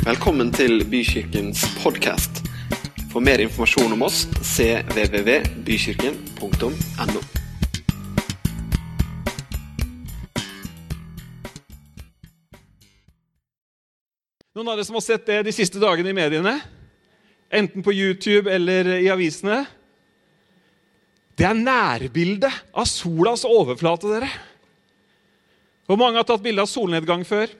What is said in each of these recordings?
Velkommen til Bykirkens podkast. For mer informasjon om oss cvvvbykirken.no. Noen av dere som har sett det de siste dagene i mediene? Enten på YouTube eller i avisene? Det er nærbildet av solas overflate, dere. Hvor mange har tatt bilde av solnedgang før?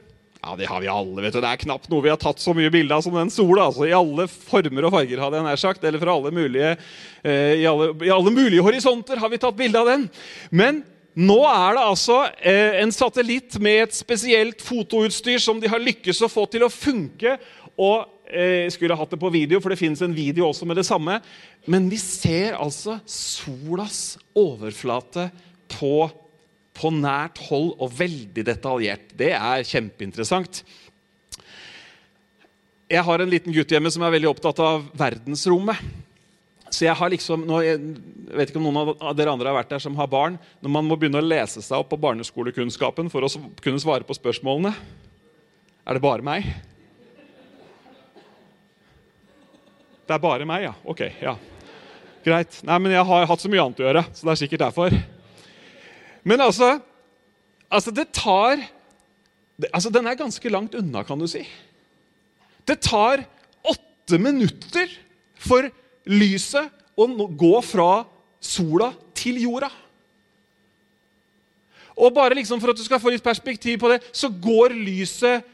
Ja, Det har vi alle. vet du. Det er knapt noe vi har tatt så mye bilde av som den sola. altså I alle former og farger, hadde jeg nær sagt. Eller fra alle mulige, eh, i, alle, i alle mulige horisonter har vi tatt bilde av den. Men nå er det altså eh, en satellitt med et spesielt fotoutstyr som de har lykkes å få til å funke. Og eh, skulle hatt det på video, for det finnes en video også med det samme. Men vi ser altså solas overflate på på nært hold og veldig detaljert. Det er kjempeinteressant. Jeg har en liten gutt hjemme som er veldig opptatt av verdensrommet. Så jeg har liksom, jeg vet ikke om noen av dere andre har vært der som har barn. Når man må begynne å lese seg opp på barneskolekunnskapen for å kunne svare på spørsmålene Er det bare meg? Det er bare meg, ja. Ok. ja. Greit. Nei, men jeg har hatt så mye annet å gjøre, så det er sikkert derfor. Men altså, altså Det tar altså Den er ganske langt unna, kan du si. Det tar åtte minutter for lyset å gå fra sola til jorda. Og bare liksom For at du skal få litt perspektiv på det, så går lyset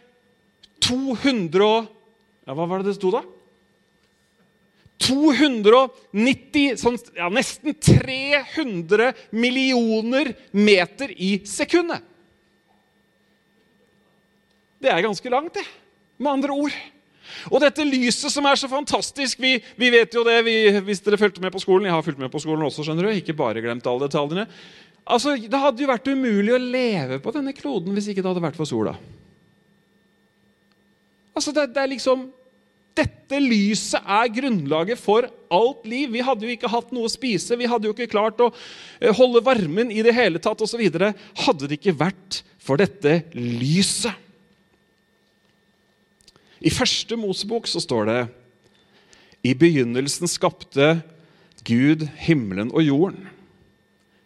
200 og ja, Hva var det det sto, da? 290, sånn, ja, nesten 300 millioner meter i sekundet. Det er ganske langt, det. Med andre ord. Og dette lyset som er så fantastisk Vi, vi vet jo det vi, hvis dere fulgte med på skolen. Jeg har fulgt med på skolen også, skjønner du. Ikke bare glemt alle detaljene. Altså, Det hadde jo vært umulig å leve på denne kloden hvis ikke det hadde vært for sola. Altså, det, det er liksom dette lyset er grunnlaget for alt liv. Vi hadde jo ikke hatt noe å spise, vi hadde jo ikke klart å eh, holde varmen i det hele tatt osv. Hadde det ikke vært for dette lyset. I første Mosebok så står det I begynnelsen skapte Gud himmelen og jorden.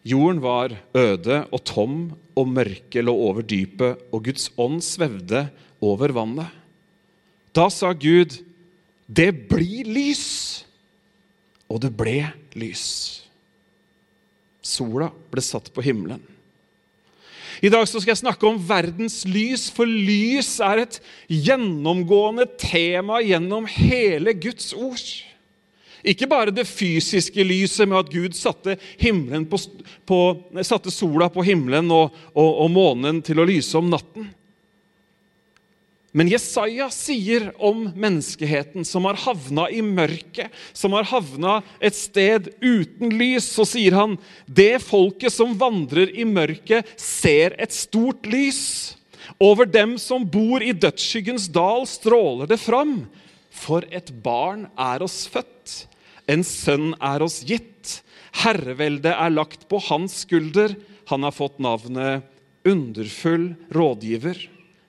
Jorden var øde og tom, og mørket lå over dypet, og Guds ånd svevde over vannet. Da sa Gud, det blir lys! Og det ble lys. Sola ble satt på himmelen. I dag skal jeg snakke om verdens lys, for lys er et gjennomgående tema gjennom hele Guds ord. Ikke bare det fysiske lyset med at Gud satte, på, på, satte sola på himmelen og, og, og månen til å lyse om natten. Men Jesaja sier om menneskeheten som har havna i mørket, som har havna et sted uten lys, så sier han det folket som vandrer i mørket, ser et stort lys. Over dem som bor i dødsskyggens dal, stråler det fram. For et barn er oss født, en sønn er oss gitt. Herreveldet er lagt på hans skulder. Han har fått navnet Underfull rådgiver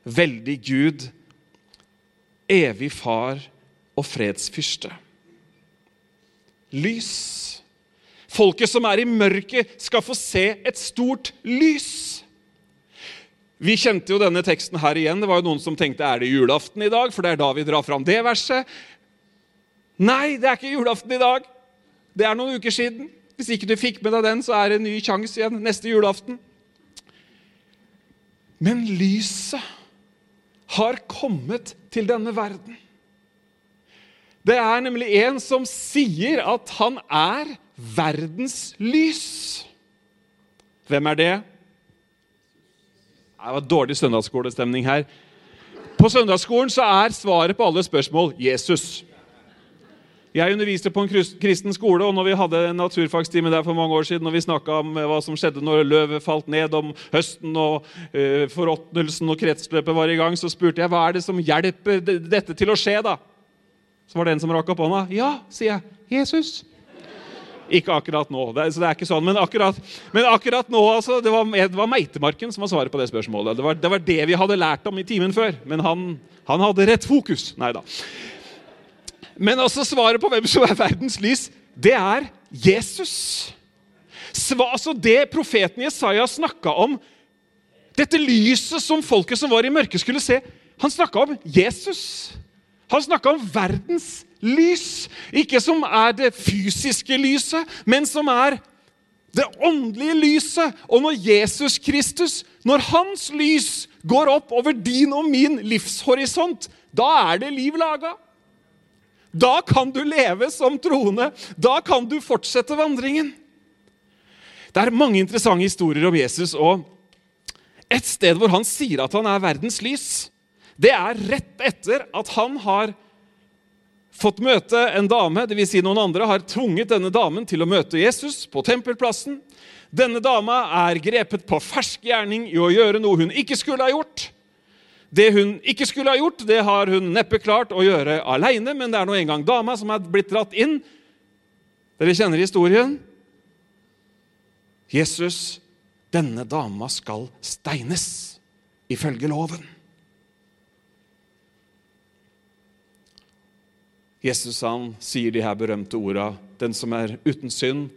veldig Gud, evig far og fredsfyrste. Lys. Folket som er i mørket, skal få se et stort lys. Vi kjente jo denne teksten her igjen. Det var jo Noen som tenkte er det julaften i dag, for det er da vi drar fram det verset. Nei, det er ikke julaften i dag. Det er noen uker siden. Hvis ikke du fikk med deg den, så er det en ny sjanse igjen neste julaften. Men lyset har kommet til denne verden. Det er nemlig en som sier at han er verdens lys. Hvem er det? Det var dårlig søndagsskolestemning her. På søndagsskolen så er svaret på alle spørsmål Jesus. Jeg underviste på en kristen skole, og når vi hadde en naturfagstime der for mange år siden, og vi snakka om eh, hva som skjedde når løvet falt ned om høsten, og uh, forråtnelsen og kretsløpet var i gang, så spurte jeg hva er det som hjelper dette til å skje. da? Så var det en som rakk opp hånda. Ja, sier jeg. Jesus. Ikke akkurat nå, det, så det er ikke sånn, men akkurat, men akkurat nå altså, det var, det var Meitemarken som var svaret på det spørsmålet. Det var, det var, det vi hadde lært om i timen før. Men han, han hadde rett fokus. Nei da. Men også svaret på hvem som er verdens lys, det er Jesus. Sva, altså Det profeten Jesaja snakka om, dette lyset som folket som var i mørket, skulle se, han snakka om Jesus. Han snakka om verdens lys. Ikke som er det fysiske lyset, men som er det åndelige lyset. Og når Jesus Kristus, når hans lys går opp over din og min livshorisont, da er det liv laga. Da kan du leve som troende. Da kan du fortsette vandringen. Det er mange interessante historier om Jesus. og Et sted hvor han sier at han er verdens lys, det er rett etter at han har fått møte en dame, dvs. Si noen andre har tvunget denne damen til å møte Jesus på tempelplassen. Denne dama er grepet på fersk gjerning i å gjøre noe hun ikke skulle ha gjort. Det hun ikke skulle ha gjort, det har hun neppe klart å gjøre aleine, men det er nå engang dama som er blitt dratt inn. Dere kjenner historien. Jesus, denne dama skal steines, ifølge loven. Jesus han sier de her berømte orda Den som er uten synd,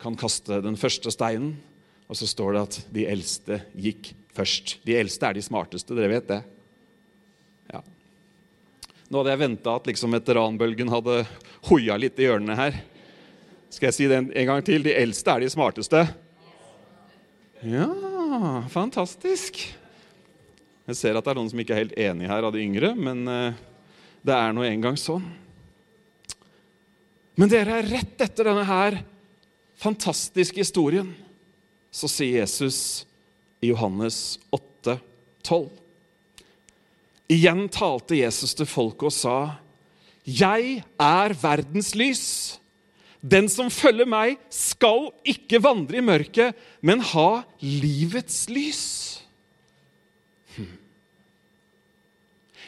kan kaste den første steinen. Og så står det at de eldste gikk først. De eldste er de smarteste, dere vet det. Nå hadde jeg venta at liksom veteranbølgen hadde hoia litt i hjørnene her. Skal jeg si det en gang til? De eldste er de smarteste. Ja, fantastisk. Jeg ser at det er noen som ikke er helt enig her av de yngre, men eh, det er nå engang sånn. Men dere, er rett etter denne her fantastiske historien så sier Jesus i Johannes 8, 12 Igjen talte Jesus til folket og sa, 'Jeg er verdens lys.' 'Den som følger meg, skal ikke vandre i mørket, men ha livets lys.' Hm.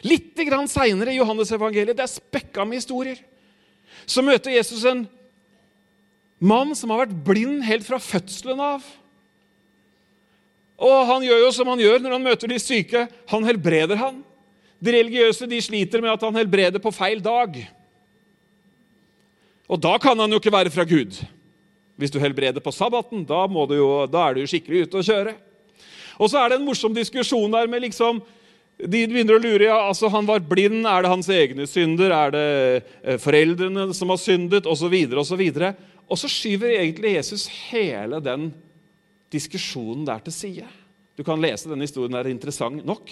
Litt seinere i Johannes evangeliet, det er spekka med historier så møter Jesus en mann som har vært blind helt fra fødselen av. Og han gjør jo som han gjør når han møter de syke. Han helbreder han. De religiøse de sliter med at han helbreder på feil dag. Og da kan han jo ikke være fra Gud. Hvis du helbreder på sabbaten, da, jo, da er du jo skikkelig ute å kjøre. Og så er det en morsom diskusjon der med liksom de begynner å lure. ja, altså Han var blind. Er det hans egne synder? Er det eh, foreldrene som har syndet? Og, så videre, og, så og så skyver egentlig Jesus hele den diskusjonen der til side. Du kan lese denne historien, det er interessant nok.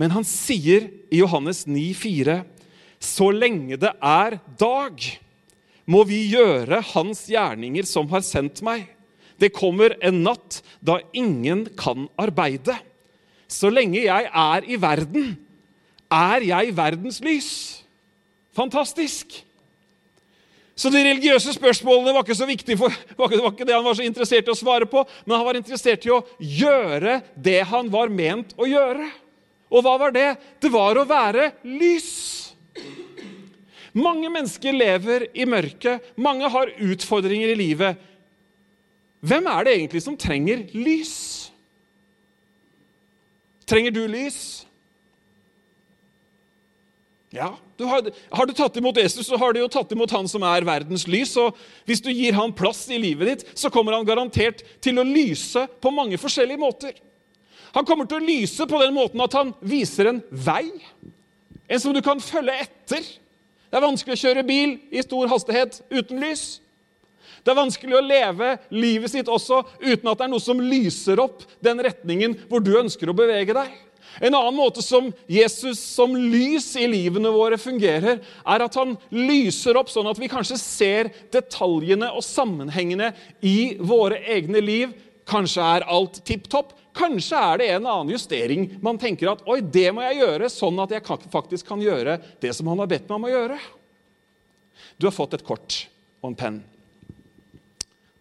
Men han sier i Johannes 9,4.: så lenge det er dag, må vi gjøre hans gjerninger som har sendt meg. Det kommer en natt da ingen kan arbeide. Så lenge jeg er i verden, er jeg verdens lys. Fantastisk! Så de religiøse spørsmålene var ikke så viktige for, var var ikke det han var så interessert i å svare på, men han var interessert i å gjøre det han var ment å gjøre. Og hva var det? Det var å være lys. Mange mennesker lever i mørket. Mange har utfordringer i livet. Hvem er det egentlig som trenger lys? Trenger du lys? Ja, du har, har, du tatt imot Jesus, så har du jo tatt imot han som er verdens lys. og Hvis du gir han plass i livet ditt, så kommer han garantert til å lyse på mange forskjellige måter. Han kommer til å lyse på den måten at han viser en vei, en som du kan følge etter. Det er vanskelig å kjøre bil i stor hastighet uten lys. Det er vanskelig å leve livet sitt også uten at det er noe som lyser opp den retningen hvor du ønsker å bevege deg. En annen måte som Jesus som lys i livene våre fungerer, er at han lyser opp sånn at vi kanskje ser detaljene og sammenhengene i våre egne liv. Kanskje er alt tipp topp. Kanskje er det en annen justering man tenker at oi, det må jeg gjøre, sånn at jeg faktisk kan gjøre det som han har bedt meg om å gjøre. Du har fått et kort og en penn.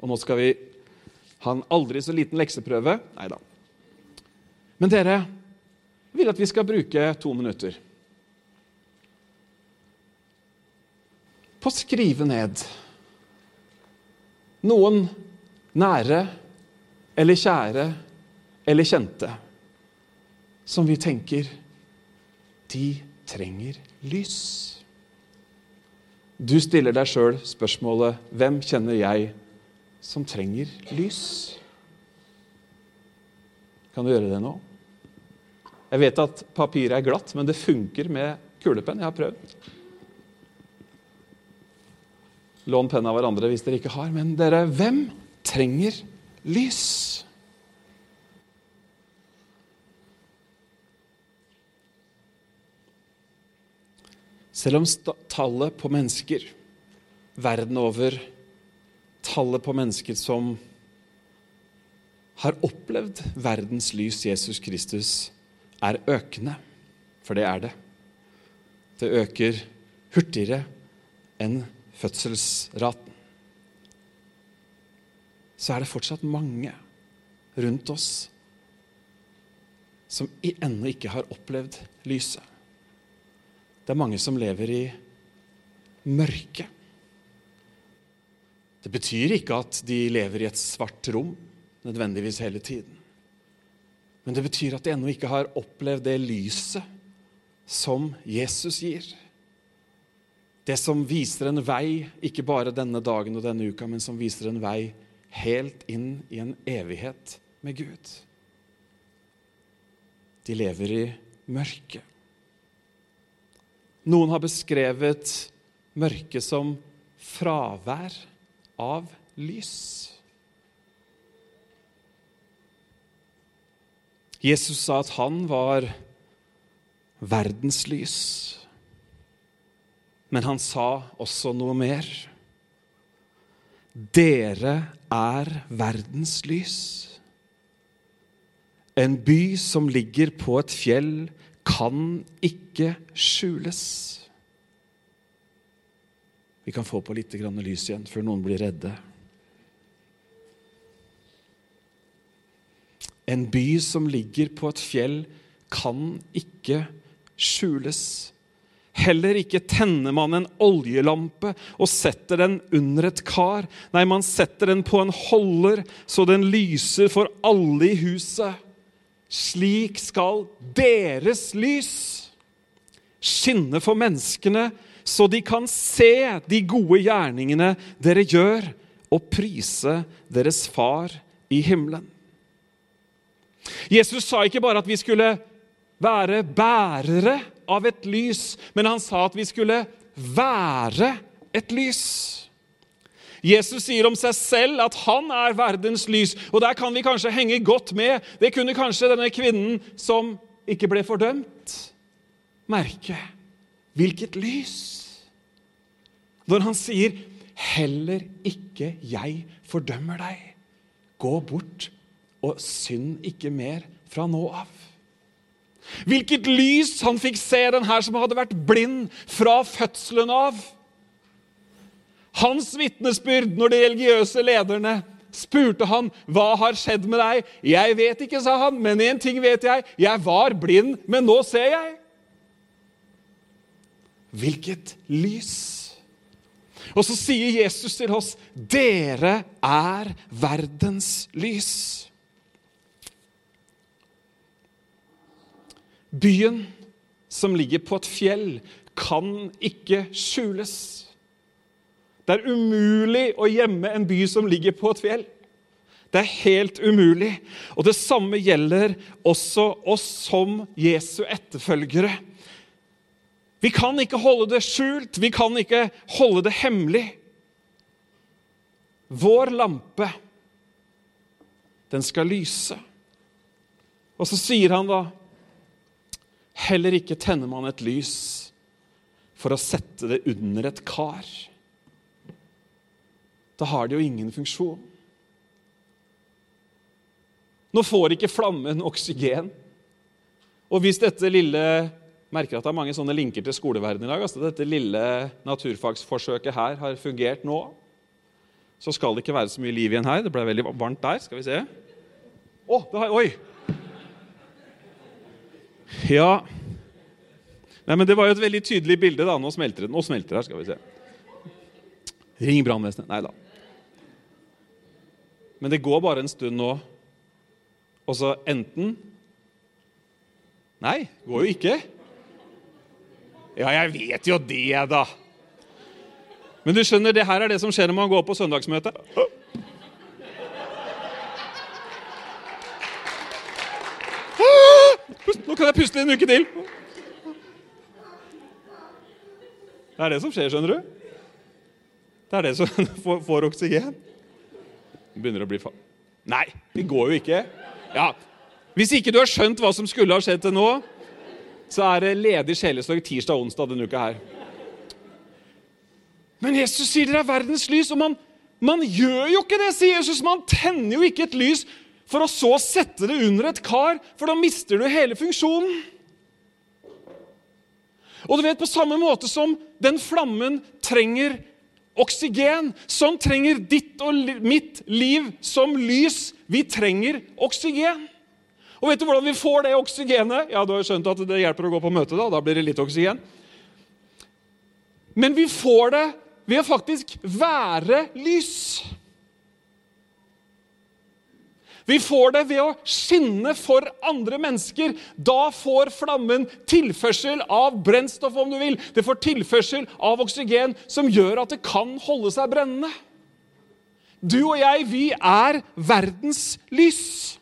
Og nå skal vi ha en aldri så liten lekseprøve. Nei da. Men dere jeg vil at vi skal bruke to minutter på å skrive ned noen nære eller kjære eller kjente som vi tenker de trenger lys. Du stiller deg sjøl spørsmålet 'Hvem kjenner jeg som trenger lys?' Kan du gjøre det nå? Jeg vet at papiret er glatt, men det funker med kulepenn. Jeg har prøvd. Lån penn av hverandre hvis dere ikke har. Men dere, hvem trenger lys? Selv om tallet på mennesker verden over, tallet på mennesker som har opplevd verdens lys, Jesus Kristus, er økende. For det er det. Det øker hurtigere enn fødselsraten. Så er det fortsatt mange rundt oss som ennå ikke har opplevd lyset. Det er mange som lever i mørket. Det betyr ikke at de lever i et svart rom nødvendigvis hele tiden. Men det betyr at de ennå ikke har opplevd det lyset som Jesus gir. Det som viser en vei, ikke bare denne dagen og denne uka, men som viser en vei helt inn i en evighet med Gud. De lever i mørket. Noen har beskrevet mørket som fravær av lys. Jesus sa at han var verdenslys. Men han sa også noe mer. Dere er verdens lys. En by som ligger på et fjell, kan ikke skjules. Vi kan få på litt lys igjen før noen blir redde. En by som ligger på et fjell, kan ikke skjules. Heller ikke tenner man en oljelampe og setter den under et kar. Nei, man setter den på en holder, så den lyser for alle i huset. Slik skal deres lys skinne for menneskene, så de kan se de gode gjerningene dere gjør, og prise deres far i himmelen. Jesus sa ikke bare at vi skulle være bærere av et lys, men han sa at vi skulle være et lys. Jesus sier om seg selv at han er verdens lys, og der kan vi kanskje henge godt med. Det kunne kanskje denne kvinnen som ikke ble fordømt, merke. Hvilket lys! Når han sier 'Heller ikke jeg fordømmer deg', gå bort og synd ikke mer fra nå av. Hvilket lys han fikk se den her som hadde vært blind fra fødselen av. Hans vitnesbyrd når de religiøse lederne spurte han, 'Hva har skjedd med deg?' 'Jeg vet ikke', sa han, 'men én ting vet jeg. Jeg var blind, men nå ser jeg.' Hvilket lys! Og så sier Jesus til oss, 'Dere er verdens lys'. Byen som ligger på et fjell, kan ikke skjules. Det er umulig å gjemme en by som ligger på et fjell. Det er helt umulig. Og det samme gjelder også oss som Jesu etterfølgere. Vi kan ikke holde det skjult, vi kan ikke holde det hemmelig. Vår lampe, den skal lyse. Og så sier han da Heller ikke tenner man et lys for å sette det under et kar da har det jo ingen funksjon. Nå får ikke flammen oksygen. Og hvis dette lille merker at det er mange sånne linker til skoleverdenen i dag, altså dette lille naturfagsforsøket her har fungert nå, så skal det ikke være så mye liv igjen her. Det ble veldig varmt der. Skal vi se. Å, oh, oi! Ja Nei, men Det var jo et veldig tydelig bilde. da. Nå smelter det. Nå smelter det her, skal vi se. Ring brannvesenet. Nei da. Men det går bare en stund nå, og så enten Nei, går jo ikke. Ja, jeg vet jo det, da. Men du skjønner, det her er det som skjer når man går på søndagsmøte. Nå kan jeg puste en uke til. Det er det som skjer, skjønner du. Det er det som får, får oksygen. Begynner å bli fa... Nei, det går jo ikke. Ja, Hvis ikke du har skjønt hva som skulle ha skjedd til nå, så er det ledig sjelesorg tirsdag og onsdag denne uka her. Men Jesus sier dere er verdens lys, og man, man gjør jo ikke det, sier Jesus. Man tenner jo ikke et lys for å så sette det under et kar, for da mister du hele funksjonen. Og du vet, På samme måte som den flammen trenger oksygen, sånn trenger ditt og mitt liv som lys. Vi trenger oksygen. Og vet du hvordan vi får det oksygenet? Ja, Du har jo skjønt at det hjelper å gå på møte. Da Da blir det litt oksygen. Men vi får det ved å faktisk være lys. Vi får det ved å skinne for andre mennesker. Da får flammen tilførsel av brennstoff, om du vil. Det får tilførsel av oksygen som gjør at det kan holde seg brennende. Du og jeg, vi er verdens lys.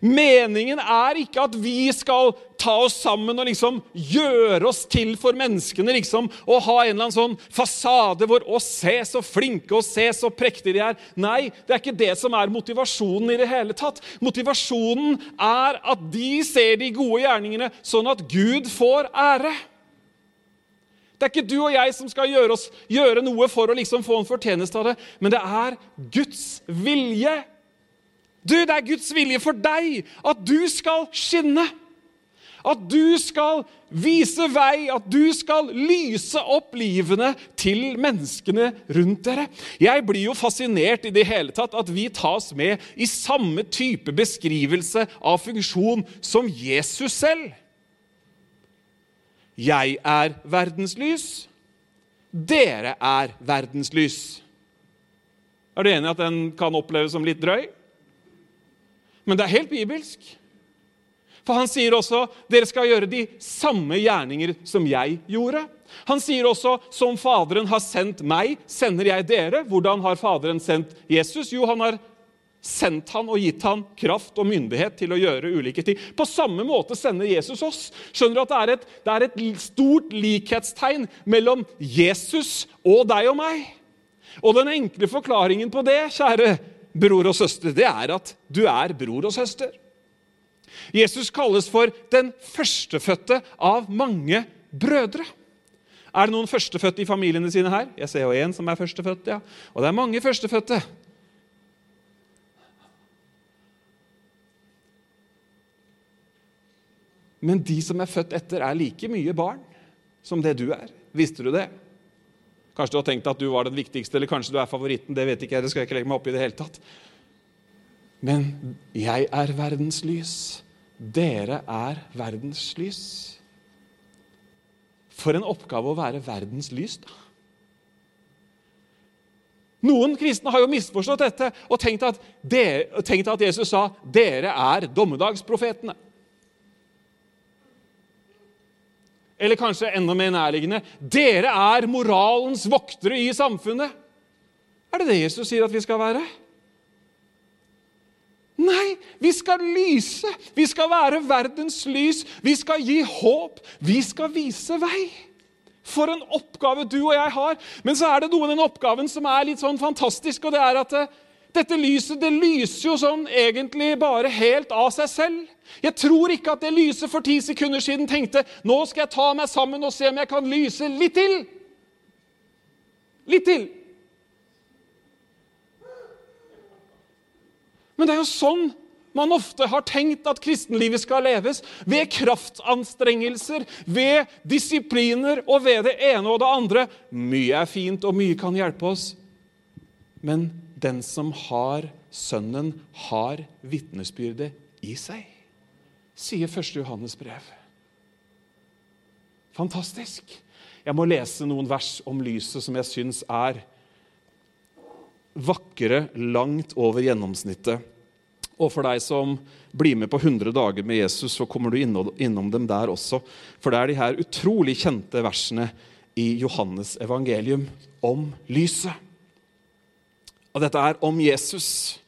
Meningen er ikke at vi skal ta oss sammen og liksom gjøre oss til for menneskene. liksom, Og ha en eller annen sånn fasade hvor 'Å, se så flinke og se så prektige de er'. Nei, det er ikke det som er motivasjonen i det hele tatt. Motivasjonen er at de ser de gode gjerningene sånn at Gud får ære. Det er ikke du og jeg som skal gjøre, oss, gjøre noe for å liksom få en fortjeneste av det, men det er Guds vilje du, Det er Guds vilje for deg at du skal skinne. At du skal vise vei, at du skal lyse opp livene til menneskene rundt dere. Jeg blir jo fascinert i det hele tatt at vi tas med i samme type beskrivelse av funksjon som Jesus selv. Jeg er verdenslys. Dere er verdenslys. Er du enig i at den kan oppleves som litt drøy? Men det er helt bibelsk. For han sier også dere skal gjøre de samme gjerninger som jeg gjorde. Han sier også som Faderen har sendt meg, sender jeg dere. Hvordan har Faderen sendt Jesus? Jo, han har sendt han og gitt han kraft og myndighet til å gjøre ulike ting. På samme måte sender Jesus oss. Skjønner du at det er et, det er et stort likhetstegn mellom Jesus og deg og meg? Og den enkle forklaringen på det, kjære bror og søster, det er at du er bror og søster. Jesus kalles for den førstefødte av mange brødre. Er det noen førstefødte i familiene sine her? Jeg ser jo en som er førstefødt. ja. Og det er mange førstefødte. Men de som er født etter, er like mye barn som det du er. Visste du det? Kanskje du har tenkt at du var den viktigste, eller kanskje du er favoritten. Det vet ikke jeg, det skal jeg ikke legge meg opp i det hele tatt. Men jeg er verdens lys. Dere er verdens lys. For en oppgave å være verdens lys, da. Noen kristne har jo misforstått dette og tenkt at, dere, tenkt at Jesus sa 'dere er dommedagsprofetene'. Eller kanskje enda mer nærliggende dere er moralens voktere i samfunnet. Er det det Jesus sier at vi skal være? Nei, vi skal lyse. Vi skal være verdens lys. Vi skal gi håp. Vi skal vise vei. For en oppgave du og jeg har. Men så er det noe i den oppgaven som er litt sånn fantastisk, og det er at eh, dette lyset det lyser jo sånn egentlig bare helt av seg selv. Jeg tror ikke at det lyset for ti sekunder siden tenkte nå skal jeg ta meg sammen og se om jeg kan lyse litt til. Litt til. Men det er jo sånn man ofte har tenkt at kristenlivet skal leves. Ved kraftanstrengelser, ved disipliner og ved det ene og det andre. Mye er fint, og mye kan hjelpe oss. Men den som har Sønnen, har vitnesbyrdet i seg, sier 1. Johannes brev. Fantastisk. Jeg må lese noen vers om lyset som jeg syns er vakre langt over gjennomsnittet. Og for deg som blir med på 100 dager med Jesus, så kommer du innom dem der også. For det er de her utrolig kjente versene i Johannes evangelium om lyset. Og dette er om Jesus.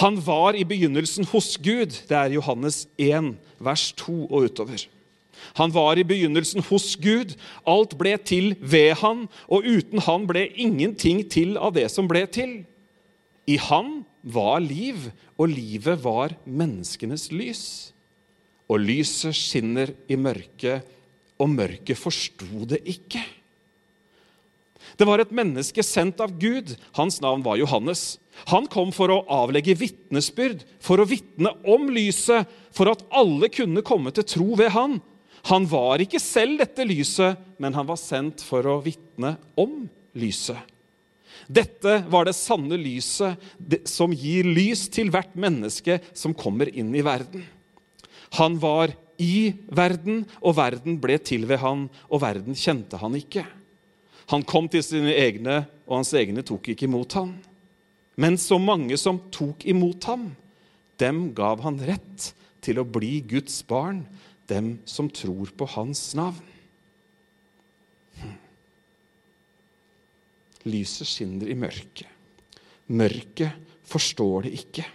Han var i begynnelsen hos Gud. Det er Johannes 1, vers 2 og utover. Han var i begynnelsen hos Gud. Alt ble til ved han, og uten han ble ingenting til av det som ble til. I han var liv, og livet var menneskenes lys. Og lyset skinner i mørket, og mørket forsto det ikke. Det var et menneske sendt av Gud. Hans navn var Johannes. Han kom for å avlegge vitnesbyrd, for å vitne om lyset, for at alle kunne komme til tro ved han. Han var ikke selv dette lyset, men han var sendt for å vitne om lyset. Dette var det sanne lyset som gir lys til hvert menneske som kommer inn i verden. Han var i verden, og verden ble til ved han, og verden kjente han ikke. Han kom til sine egne, og hans egne tok ikke imot ham. Men så mange som tok imot ham, dem gav han rett til å bli Guds barn, dem som tror på hans navn. Hm. Lyset skinner i mørket. Mørket forstår det ikke.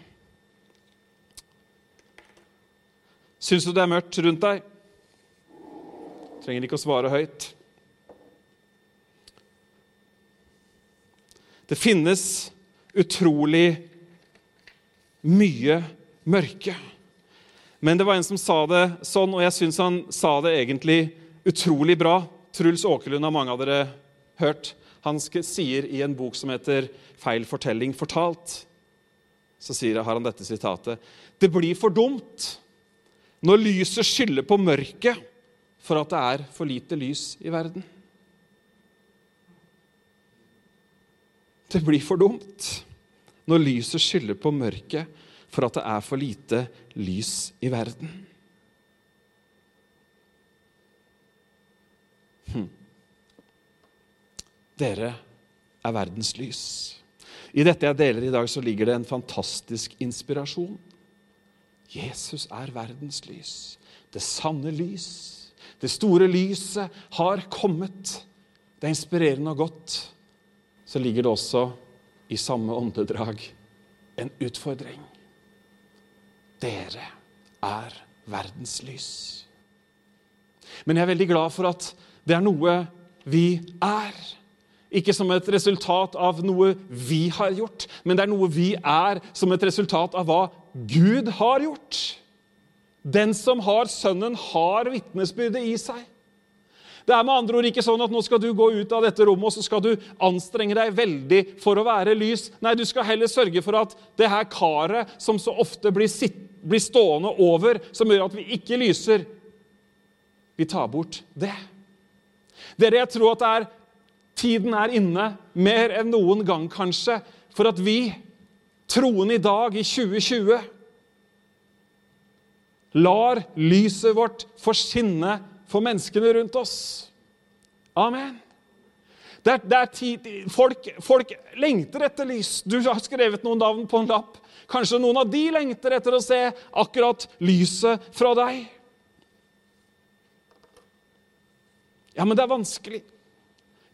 Syns du det er mørkt rundt deg? Trenger ikke å svare høyt. Det finnes utrolig mye mørke. Men det var en som sa det sånn, og jeg syns han sa det egentlig utrolig bra. Truls Åkerlund har mange av dere hørt. Han sier i en bok som heter 'Feil fortelling fortalt', så sier, har han dette sitatet. Det blir for dumt når lyset skylder på mørket for at det er for lite lys i verden. Det blir for dumt når lyset skylder på mørket for at det er for lite lys i verden. Hm. Dere er verdens lys. I dette jeg deler i dag, så ligger det en fantastisk inspirasjon. Jesus er verdens lys. Det sanne lys. Det store lyset har kommet. Det er inspirerende og godt så ligger det også i samme åndedrag en utfordring. Dere er verdens lys. Men jeg er veldig glad for at det er noe vi er. Ikke som et resultat av noe vi har gjort, men det er noe vi er som et resultat av hva Gud har gjort. Den som har Sønnen, har vitnesbyrdet i seg. Det er med andre ord ikke sånn at nå skal du gå ut av dette rommet og så skal du anstrenge deg veldig for å være lys. Nei, du skal heller sørge for at det her karet som så ofte blir, sitt, blir stående over, som gjør at vi ikke lyser, vi tar bort det. Dere, jeg tror at er, tiden er inne, mer enn noen gang kanskje, for at vi, troende i dag, i 2020, lar lyset vårt få skinne for menneskene rundt oss. Amen. Det er, det er tid, folk, folk, lengter etter lys. Du har skrevet noen navn på en lapp. Kanskje noen av de lengter etter å se akkurat lyset fra deg. Ja, men det er vanskelig.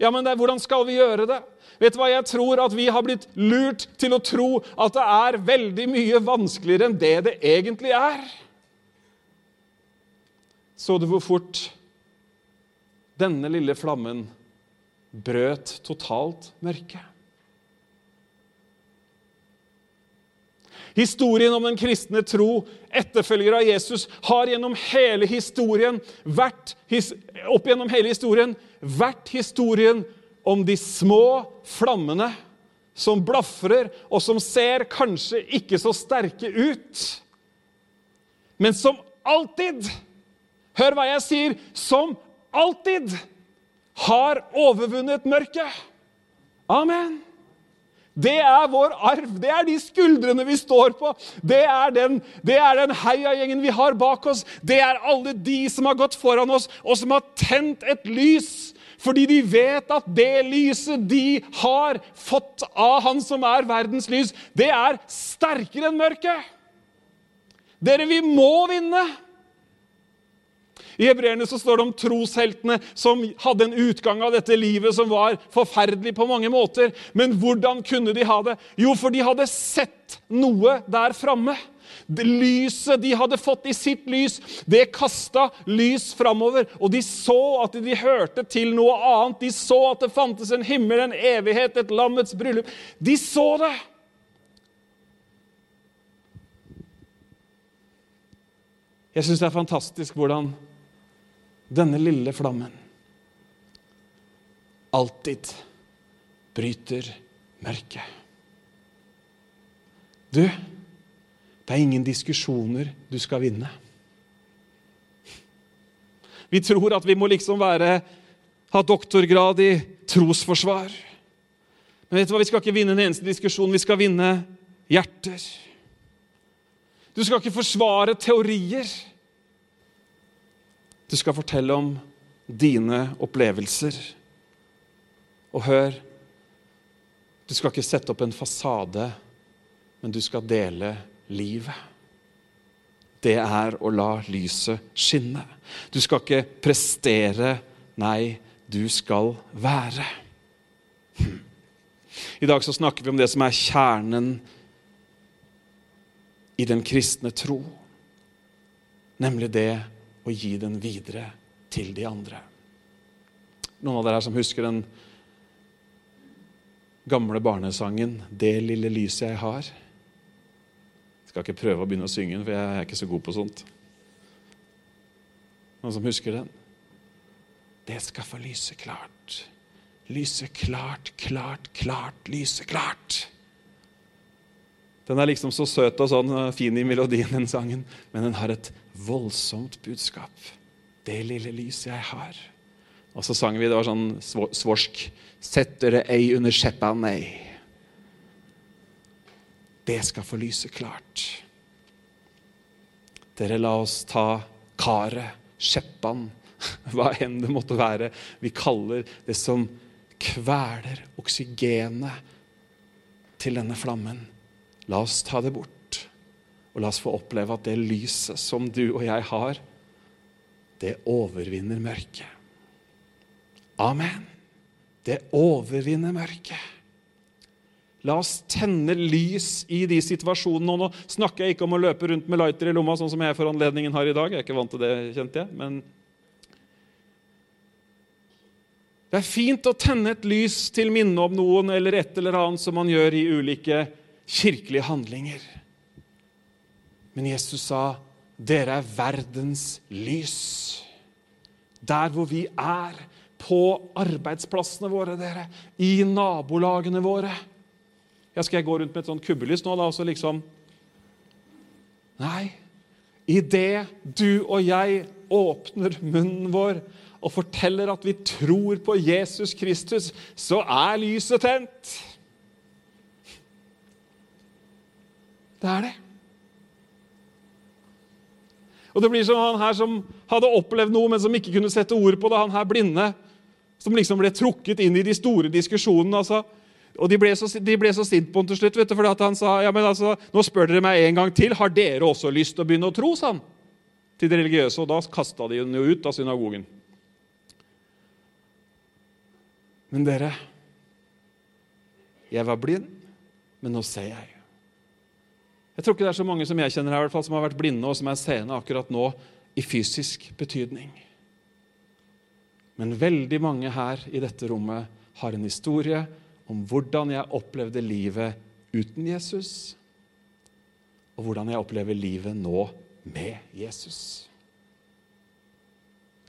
Ja, men det, Hvordan skal vi gjøre det? Vet du hva, Jeg tror at vi har blitt lurt til å tro at det er veldig mye vanskeligere enn det det egentlig er. Så du hvor fort denne lille flammen brøt totalt mørket? Historien om den kristne tro, etterfølger av Jesus, har gjennom hele historien vært, opp gjennom hele historien vært historien om de små flammene som blafrer, og som ser kanskje ikke så sterke ut, men som alltid Hør hva jeg sier! Som alltid har overvunnet mørket. Amen. Det er vår arv. Det er de skuldrene vi står på. Det er den, det er den heiagjengen vi har bak oss. Det er alle de som har gått foran oss, og som har tent et lys Fordi de vet at det lyset de har fått av Han som er verdens lys, det er sterkere enn mørket. Dere, vi må vinne! I Hebreerne så står det om trosheltene som hadde en utgang av dette livet som var forferdelig på mange måter. Men hvordan kunne de ha det? Jo, for de hadde sett noe der framme. Lyset de hadde fått i sitt lys, det kasta lys framover. Og de så at de hørte til noe annet. De så at det fantes en himmel, en evighet, et lammets bryllup. De så det! Jeg syns det er fantastisk hvordan denne lille flammen alltid bryter mørket. Du, det er ingen diskusjoner du skal vinne. Vi tror at vi må liksom være, ha doktorgrad i trosforsvar. Men vet du hva? vi skal ikke vinne en eneste diskusjon. Vi skal vinne hjerter. Du skal ikke forsvare teorier. Du skal fortelle om dine opplevelser. Og hør Du skal ikke sette opp en fasade, men du skal dele livet. Det er å la lyset skinne. Du skal ikke prestere. Nei, du skal være. I dag så snakker vi om det som er kjernen i den kristne tro, nemlig det og gi den videre til de andre. Noen av dere her som husker den gamle barnesangen 'Det lille lyset jeg har'? Jeg skal ikke prøve å begynne å synge den, for jeg er ikke så god på sånt. Noen som husker den? Det skal få lyse klart. Lyse klart, klart, klart, lyse klart. Den er liksom så søt og sånn fin i melodien, den sangen, men den har et voldsomt budskap. Det lille lyset jeg har. Og så sang vi, det var sånn svorsk Sett dere ei under skjeppa, nei. Det skal få lyse klart. Dere, la oss ta karet, skjeppan, hva enn det måtte være vi kaller det som kveler oksygenet til denne flammen. La oss ta det bort. Og la oss få oppleve at det lyset som du og jeg har, det overvinner mørket. Amen. Det overvinner mørket. La oss tenne lys i de situasjonene. Og nå snakker jeg ikke om å løpe rundt med lighter i lomma, sånn som jeg for anledningen har i dag. Jeg er ikke vant til det, kjente jeg. Men det er fint å tenne et lys til minne om noen eller et eller annet som man gjør i ulike kirkelige handlinger. Men Jesus sa, 'Dere er verdens lys'. Der hvor vi er, på arbeidsplassene våre, dere, i nabolagene våre. Ja, Skal jeg gå rundt med et sånt kubbelys nå, da, og så liksom Nei. Idet du og jeg åpner munnen vår og forteller at vi tror på Jesus Kristus, så er lyset tent. Det er det. Og Det blir som han her som hadde opplevd noe, men som ikke kunne sette ord på det. Han her blinde som liksom ble trukket inn i de store diskusjonene. altså. Og De ble så, de ble så sint på ham til slutt, vet du, fordi han sa ja, men altså, nå spør dere meg en gang til, har dere også lyst til å begynne å tro? sa han til de religiøse, og da kasta de henne ut av synagogen. Men dere, jeg var blind, men nå ser jeg. Jeg tror ikke det er så mange som jeg kjenner her, i hvert fall, som har vært blinde og som er seende akkurat nå i fysisk betydning. Men veldig mange her i dette rommet har en historie om hvordan jeg opplevde livet uten Jesus, og hvordan jeg opplever livet nå med Jesus.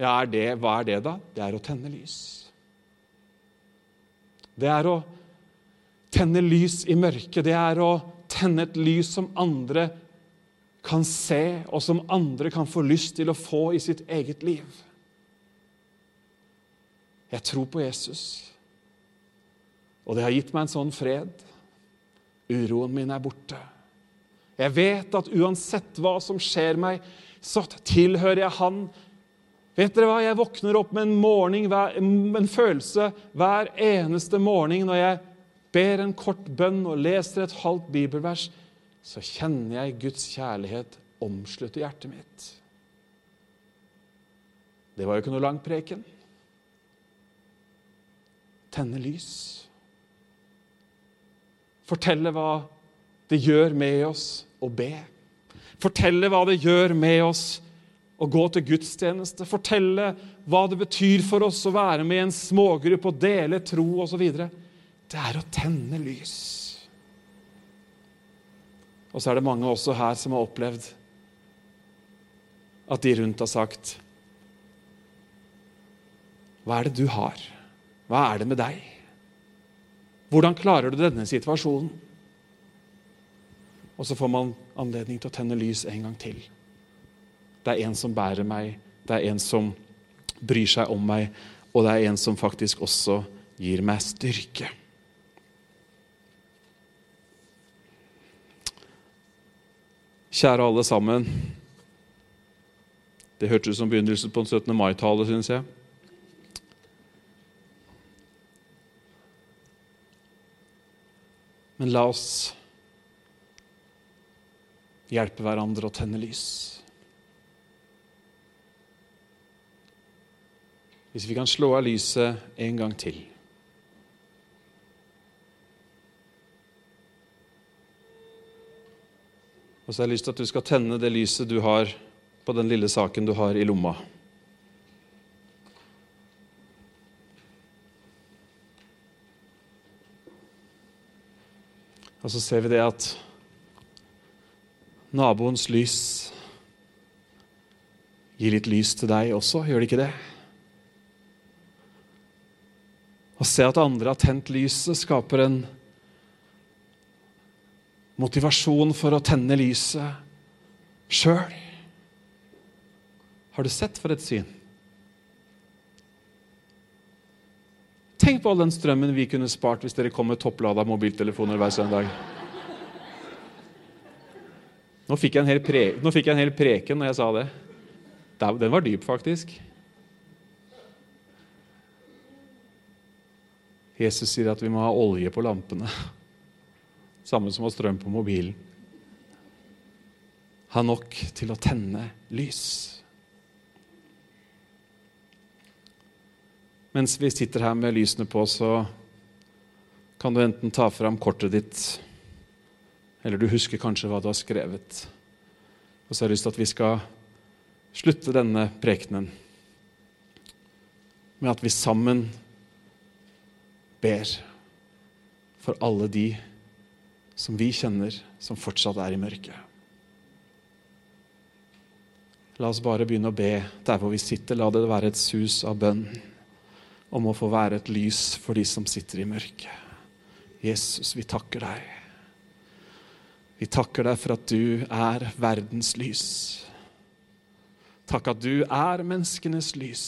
Ja, er det, hva er det, da? Det er å tenne lys. Det er å tenne lys i mørket. Det er å tenne et lys som andre kan se, og som andre kan få lyst til å få i sitt eget liv. Jeg tror på Jesus, og det har gitt meg en sånn fred. Uroen min er borte. Jeg vet at uansett hva som skjer meg, så tilhører jeg Han Vet dere hva? Jeg våkner opp med en, morgen, en følelse hver eneste morgen når jeg ber en kort bønn og leser et halvt bibelvers. Så kjenner jeg Guds kjærlighet omslutte hjertet mitt. Det var jo ikke noe lang preken. Tenne lys. Fortelle hva det gjør med oss å be. Fortelle hva det gjør med oss å gå til gudstjeneste. Fortelle hva det betyr for oss å være med i en smågruppe og dele tro osv. Det er å tenne lys. Og så er det mange også her som har opplevd at de rundt har sagt Hva er det du har? Hva er det med deg? Hvordan klarer du denne situasjonen? Og så får man anledning til å tenne lys en gang til. Det er en som bærer meg, det er en som bryr seg om meg, og det er en som faktisk også gir meg styrke. Kjære alle sammen. Det hørtes ut som begynnelsen på en 17. mai-tale, syns jeg. Men la oss hjelpe hverandre å tenne lys. Hvis vi kan slå av lyset en gang til. Og så har jeg lyst til at du skal tenne det lyset du har på den lille saken du har i lomma. Og så ser vi det at naboens lys gir litt lys til deg også, gjør det ikke det? Å se at andre har tent lyset, skaper en motivasjon for å tenne lyset sjøl. Har du sett for et syn? Tenk på all den strømmen vi kunne spart hvis dere kom med topplada mobiltelefoner hver søndag. Nå fikk, jeg en hel pre Nå fikk jeg en hel preken når jeg sa det. Den var dyp, faktisk. Jesus sier at vi må ha olje på lampene. Samme som å ha strøm på mobilen. Ha nok til å tenne lys. Mens vi sitter her med lysene på, så kan du enten ta fram kortet ditt, eller du husker kanskje hva du har skrevet. Og så har jeg lyst til at vi skal slutte denne prekenen med at vi sammen ber for alle de som vi kjenner, som fortsatt er i mørket. La oss bare begynne å be der hvor vi sitter. La det være et sus av bønn om å få være et lys for de som sitter i mørket. Jesus, vi takker deg. Vi takker deg for at du er verdens lys. Takk at du er menneskenes lys.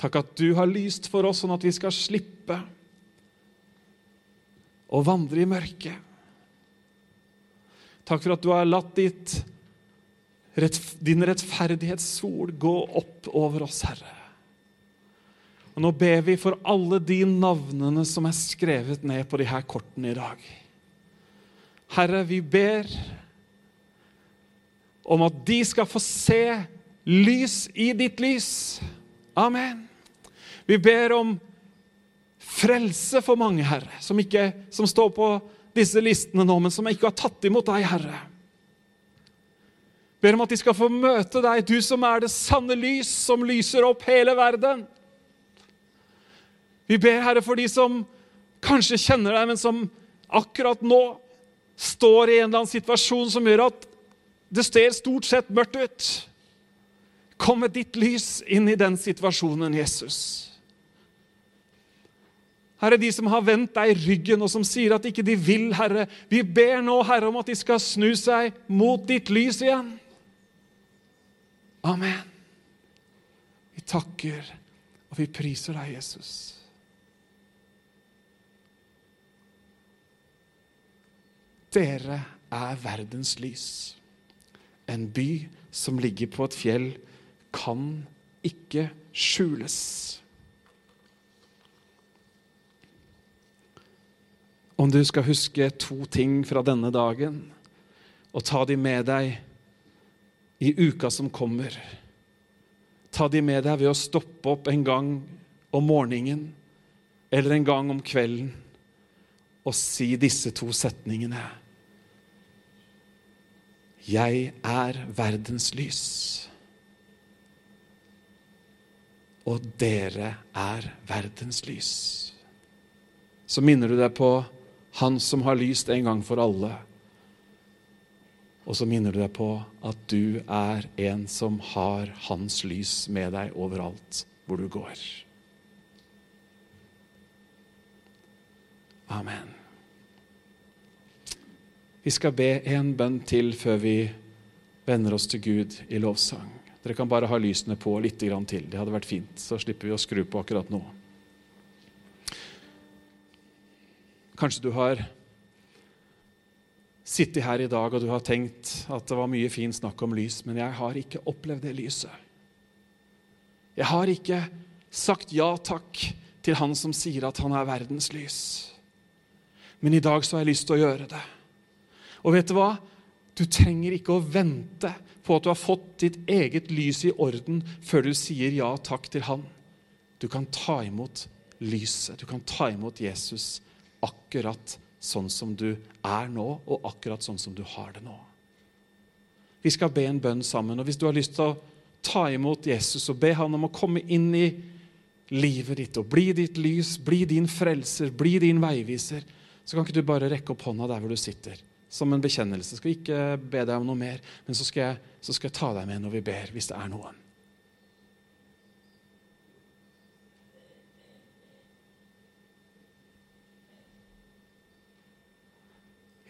Takk at du har lyst for oss sånn at vi skal slippe å vandre i mørket. Takk for at du har latt ditt, din rettferdighetssol gå opp over oss, Herre. Og Nå ber vi for alle de navnene som er skrevet ned på de her kortene i dag. Herre, vi ber om at de skal få se lys i ditt lys. Amen. Vi ber om frelse for mange, Herre, som, ikke, som står på disse listene nå, men som ikke har tatt imot deg, Herre. Ber om at de skal få møte deg, du som er det sanne lys, som lyser opp hele verden. Vi ber, Herre, for de som kanskje kjenner deg, men som akkurat nå står i en eller annen situasjon som gjør at det ser stort sett mørkt ut. Kom med ditt lys inn i den situasjonen, Jesus. Herre, de som har vendt deg ryggen, og som sier at ikke de vil, Herre, vi ber nå, Herre, om at de skal snu seg mot ditt lys igjen. Amen. Vi takker og vi priser deg, Jesus. Dere er verdens lys. En by som ligger på et fjell, kan ikke skjules. Om du skal huske to ting fra denne dagen og ta de med deg i uka som kommer Ta de med deg ved å stoppe opp en gang om morgenen eller en gang om kvelden og si disse to setningene. Jeg er verdens lys. Og dere er verdens lys. Så minner du deg på Han som har lyst en gang for alle og så minner du deg på at du er en som har hans lys med deg overalt hvor du går. Amen. Vi skal be en bønn til før vi vender oss til Gud i lovsang. Dere kan bare ha lysene på litt til. Det hadde vært fint. Så slipper vi å skru på akkurat nå. Kanskje du har sittet her i dag og du har tenkt at det var mye fint snakk om lys, men jeg har ikke opplevd det lyset. Jeg har ikke sagt ja takk til han som sier at han er verdens lys. Men i dag så har jeg lyst til å gjøre det. Og vet du hva? Du trenger ikke å vente på at du har fått ditt eget lys i orden før du sier ja takk til han. Du kan ta imot lyset. Du kan ta imot Jesus akkurat sånn som du er nå, og akkurat sånn som du har det nå. Vi skal be en bønn sammen. og Hvis du har lyst til å ta imot Jesus og be han om å komme inn i livet ditt og bli ditt lys, bli din frelser, bli din veiviser, så kan ikke du bare rekke opp hånda der hvor du sitter, som en bekjennelse. Skal ikke be deg om noe mer, men så skal jeg, så skal jeg ta deg med når vi ber, hvis det er noen.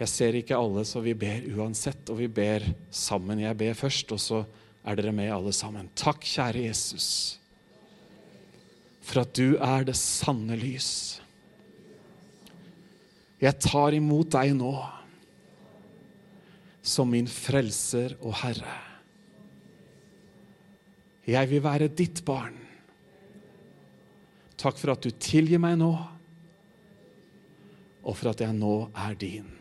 Jeg ser ikke alle, så vi ber uansett, og vi ber sammen. Jeg ber først, og så er dere med alle sammen. Takk, kjære Jesus, for at du er det sanne lys. Jeg tar imot deg nå som min frelser og Herre. Jeg vil være ditt barn. Takk for at du tilgir meg nå, og for at jeg nå er din.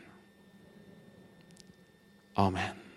Amen.